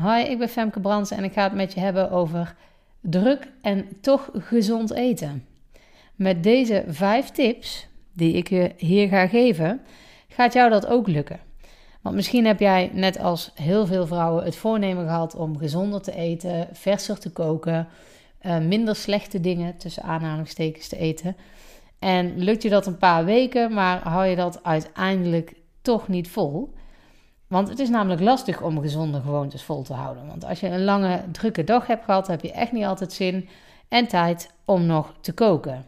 Hoi, ik ben Femke Brands en ik ga het met je hebben over druk en toch gezond eten. Met deze vijf tips die ik je hier ga geven, gaat jou dat ook lukken. Want misschien heb jij, net als heel veel vrouwen, het voornemen gehad om gezonder te eten, verser te koken, uh, minder slechte dingen tussen aanhalingstekens te eten. En lukt je dat een paar weken, maar hou je dat uiteindelijk toch niet vol? Want het is namelijk lastig om gezonde gewoontes vol te houden. Want als je een lange, drukke dag hebt gehad, heb je echt niet altijd zin en tijd om nog te koken.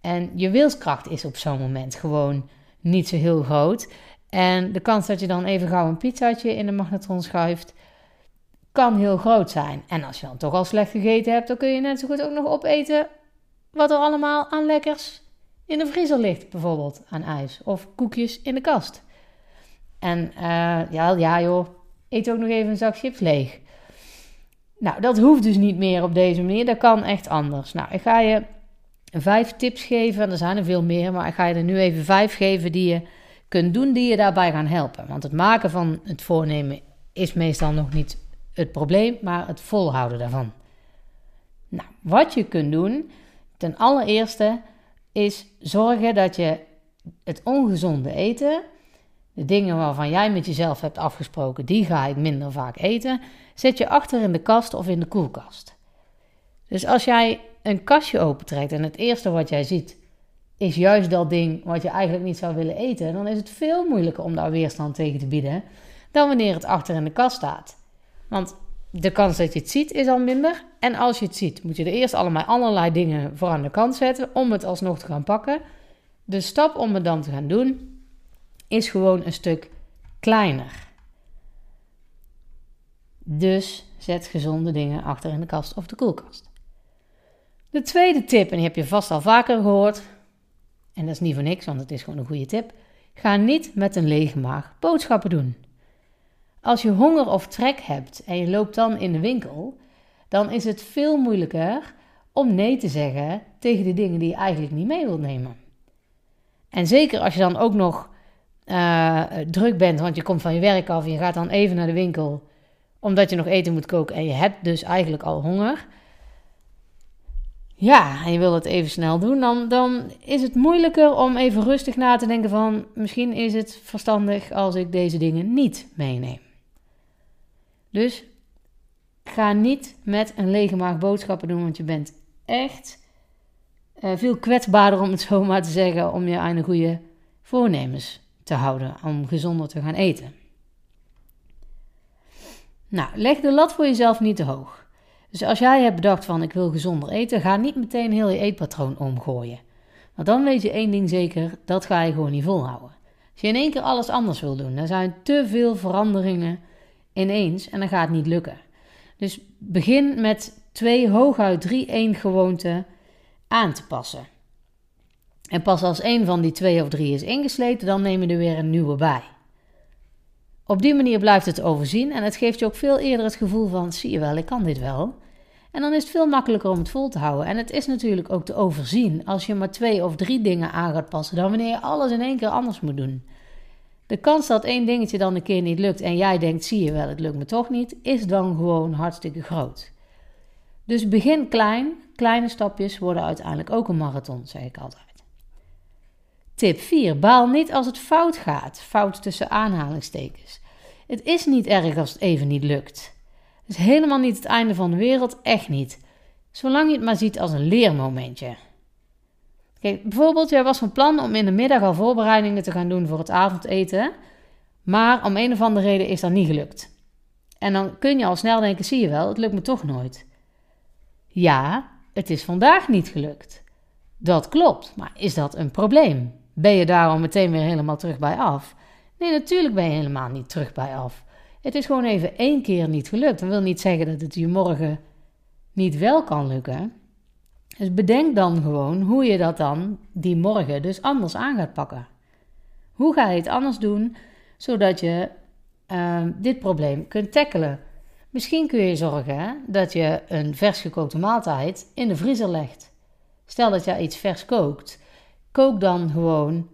En je wilskracht is op zo'n moment gewoon niet zo heel groot. En de kans dat je dan even gauw een pizzaatje in de magnetron schuift, kan heel groot zijn. En als je dan toch al slecht gegeten hebt, dan kun je net zo goed ook nog opeten wat er allemaal aan lekkers in de vriezer ligt. Bijvoorbeeld aan ijs of koekjes in de kast. En uh, ja, ja joh, eet ook nog even een zak chips leeg. Nou, dat hoeft dus niet meer op deze manier. Dat kan echt anders. Nou, ik ga je vijf tips geven. Er zijn er veel meer, maar ik ga je er nu even vijf geven die je kunt doen die je daarbij gaan helpen. Want het maken van het voornemen is meestal nog niet het probleem, maar het volhouden daarvan. Nou, wat je kunt doen, ten allereerste, is zorgen dat je het ongezonde eten de dingen waarvan jij met jezelf hebt afgesproken, die ga ik minder vaak eten, zet je achter in de kast of in de koelkast. Dus als jij een kastje opentrekt en het eerste wat jij ziet is juist dat ding wat je eigenlijk niet zou willen eten, dan is het veel moeilijker om daar weerstand tegen te bieden dan wanneer het achter in de kast staat. Want de kans dat je het ziet is al minder. En als je het ziet, moet je er eerst allemaal allerlei dingen voor aan de kant zetten om het alsnog te gaan pakken. De stap om het dan te gaan doen is gewoon een stuk kleiner. Dus zet gezonde dingen achter in de kast of de koelkast. De tweede tip, en die heb je vast al vaker gehoord, en dat is niet voor niks, want het is gewoon een goede tip. Ga niet met een lege maag boodschappen doen. Als je honger of trek hebt en je loopt dan in de winkel, dan is het veel moeilijker om nee te zeggen tegen de dingen die je eigenlijk niet mee wilt nemen. En zeker als je dan ook nog uh, druk bent, want je komt van je werk af en je gaat dan even naar de winkel omdat je nog eten moet koken en je hebt dus eigenlijk al honger. Ja, en je wil het even snel doen, dan, dan is het moeilijker om even rustig na te denken van misschien is het verstandig als ik deze dingen niet meeneem. Dus ga niet met een lege maag boodschappen doen, want je bent echt uh, veel kwetsbaarder om het zo maar te zeggen om je aan de goede voornemens te houden om gezonder te gaan eten. Nou, leg de lat voor jezelf niet te hoog. Dus als jij hebt bedacht van ik wil gezonder eten, ga niet meteen heel je eetpatroon omgooien. Want dan weet je één ding zeker, dat ga je gewoon niet volhouden. Als je in één keer alles anders wil doen, dan zijn te veel veranderingen ineens en dan gaat het niet lukken. Dus begin met twee, hooguit drie, één gewoonten aan te passen. En pas als een van die twee of drie is ingesleten, dan neem je er weer een nieuwe bij. Op die manier blijft het overzien en het geeft je ook veel eerder het gevoel van: zie je wel, ik kan dit wel. En dan is het veel makkelijker om het vol te houden. En het is natuurlijk ook te overzien als je maar twee of drie dingen aan gaat passen, dan wanneer je alles in één keer anders moet doen. De kans dat één dingetje dan een keer niet lukt en jij denkt: zie je wel, het lukt me toch niet, is dan gewoon hartstikke groot. Dus begin klein, kleine stapjes worden uiteindelijk ook een marathon, zeg ik altijd. Tip 4. Baal niet als het fout gaat. Fout tussen aanhalingstekens. Het is niet erg als het even niet lukt. Het is helemaal niet het einde van de wereld, echt niet. Zolang je het maar ziet als een leermomentje. Kijk, bijvoorbeeld, jij was van plan om in de middag al voorbereidingen te gaan doen voor het avondeten, maar om een of andere reden is dat niet gelukt. En dan kun je al snel denken: zie je wel, het lukt me toch nooit. Ja, het is vandaag niet gelukt. Dat klopt, maar is dat een probleem? Ben je daarom meteen weer helemaal terug bij af? Nee, natuurlijk ben je helemaal niet terug bij af. Het is gewoon even één keer niet gelukt. Dat wil niet zeggen dat het je morgen niet wel kan lukken. Dus bedenk dan gewoon hoe je dat dan die morgen dus anders aan gaat pakken. Hoe ga je het anders doen zodat je uh, dit probleem kunt tackelen? Misschien kun je zorgen dat je een vers gekookte maaltijd in de vriezer legt. Stel dat je iets vers kookt Kook dan gewoon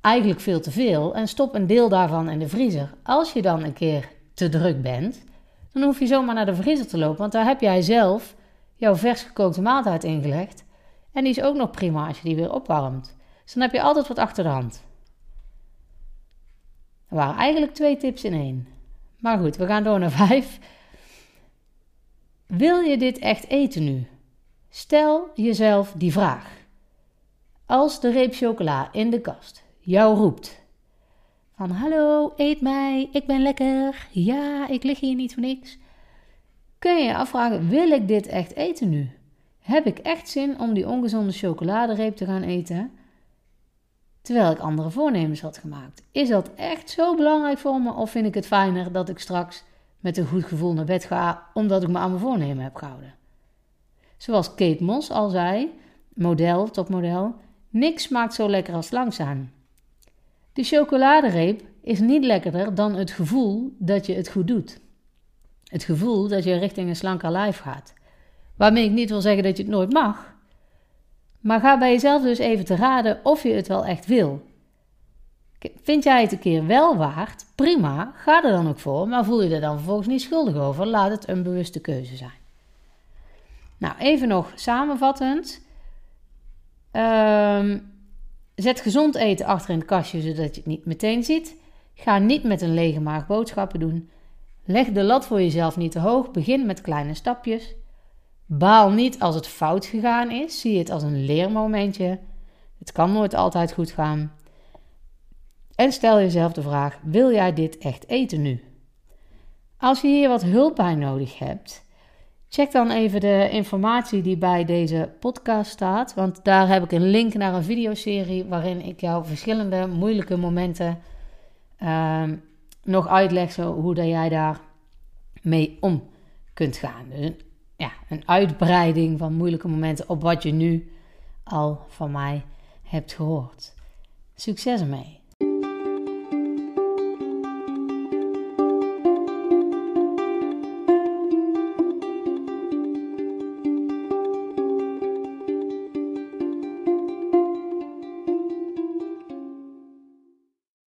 eigenlijk veel te veel en stop een deel daarvan in de vriezer. Als je dan een keer te druk bent, dan hoef je zomaar naar de vriezer te lopen, want daar heb jij zelf jouw vers gekookte maaltijd ingelegd. En die is ook nog prima als je die weer opwarmt. Dus dan heb je altijd wat achter de hand. Er waren eigenlijk twee tips in één. Maar goed, we gaan door naar vijf. Wil je dit echt eten nu? Stel jezelf die vraag. Als de reep chocola in de kast jou roept van hallo, eet mij, ik ben lekker, ja, ik lig hier niet voor niks. Kun je je afvragen, wil ik dit echt eten nu? Heb ik echt zin om die ongezonde chocoladereep te gaan eten? Terwijl ik andere voornemens had gemaakt. Is dat echt zo belangrijk voor me of vind ik het fijner dat ik straks met een goed gevoel naar bed ga omdat ik me aan mijn voornemen heb gehouden? Zoals Kate Moss al zei, model, topmodel, niks smaakt zo lekker als langzaam. De chocoladereep is niet lekkerder dan het gevoel dat je het goed doet. Het gevoel dat je richting een slanker lijf gaat. Waarmee ik niet wil zeggen dat je het nooit mag. Maar ga bij jezelf dus even te raden of je het wel echt wil. Vind jij het een keer wel waard? Prima, ga er dan ook voor, maar voel je er dan vervolgens niet schuldig over. Laat het een bewuste keuze zijn. Nou, even nog samenvattend. Um, Zet gezond eten achter in het kastje zodat je het niet meteen ziet. Ga niet met een lege maag boodschappen doen. Leg de lat voor jezelf niet te hoog. Begin met kleine stapjes. Baal niet als het fout gegaan is. Zie het als een leermomentje. Het kan nooit altijd goed gaan. En stel jezelf de vraag: wil jij dit echt eten nu? Als je hier wat hulp bij nodig hebt, Check dan even de informatie die bij deze podcast staat, want daar heb ik een link naar een videoserie waarin ik jou verschillende moeilijke momenten uh, nog uitleg zo, hoe dat jij daar mee om kunt gaan. Dus ja, een uitbreiding van moeilijke momenten op wat je nu al van mij hebt gehoord. Succes ermee!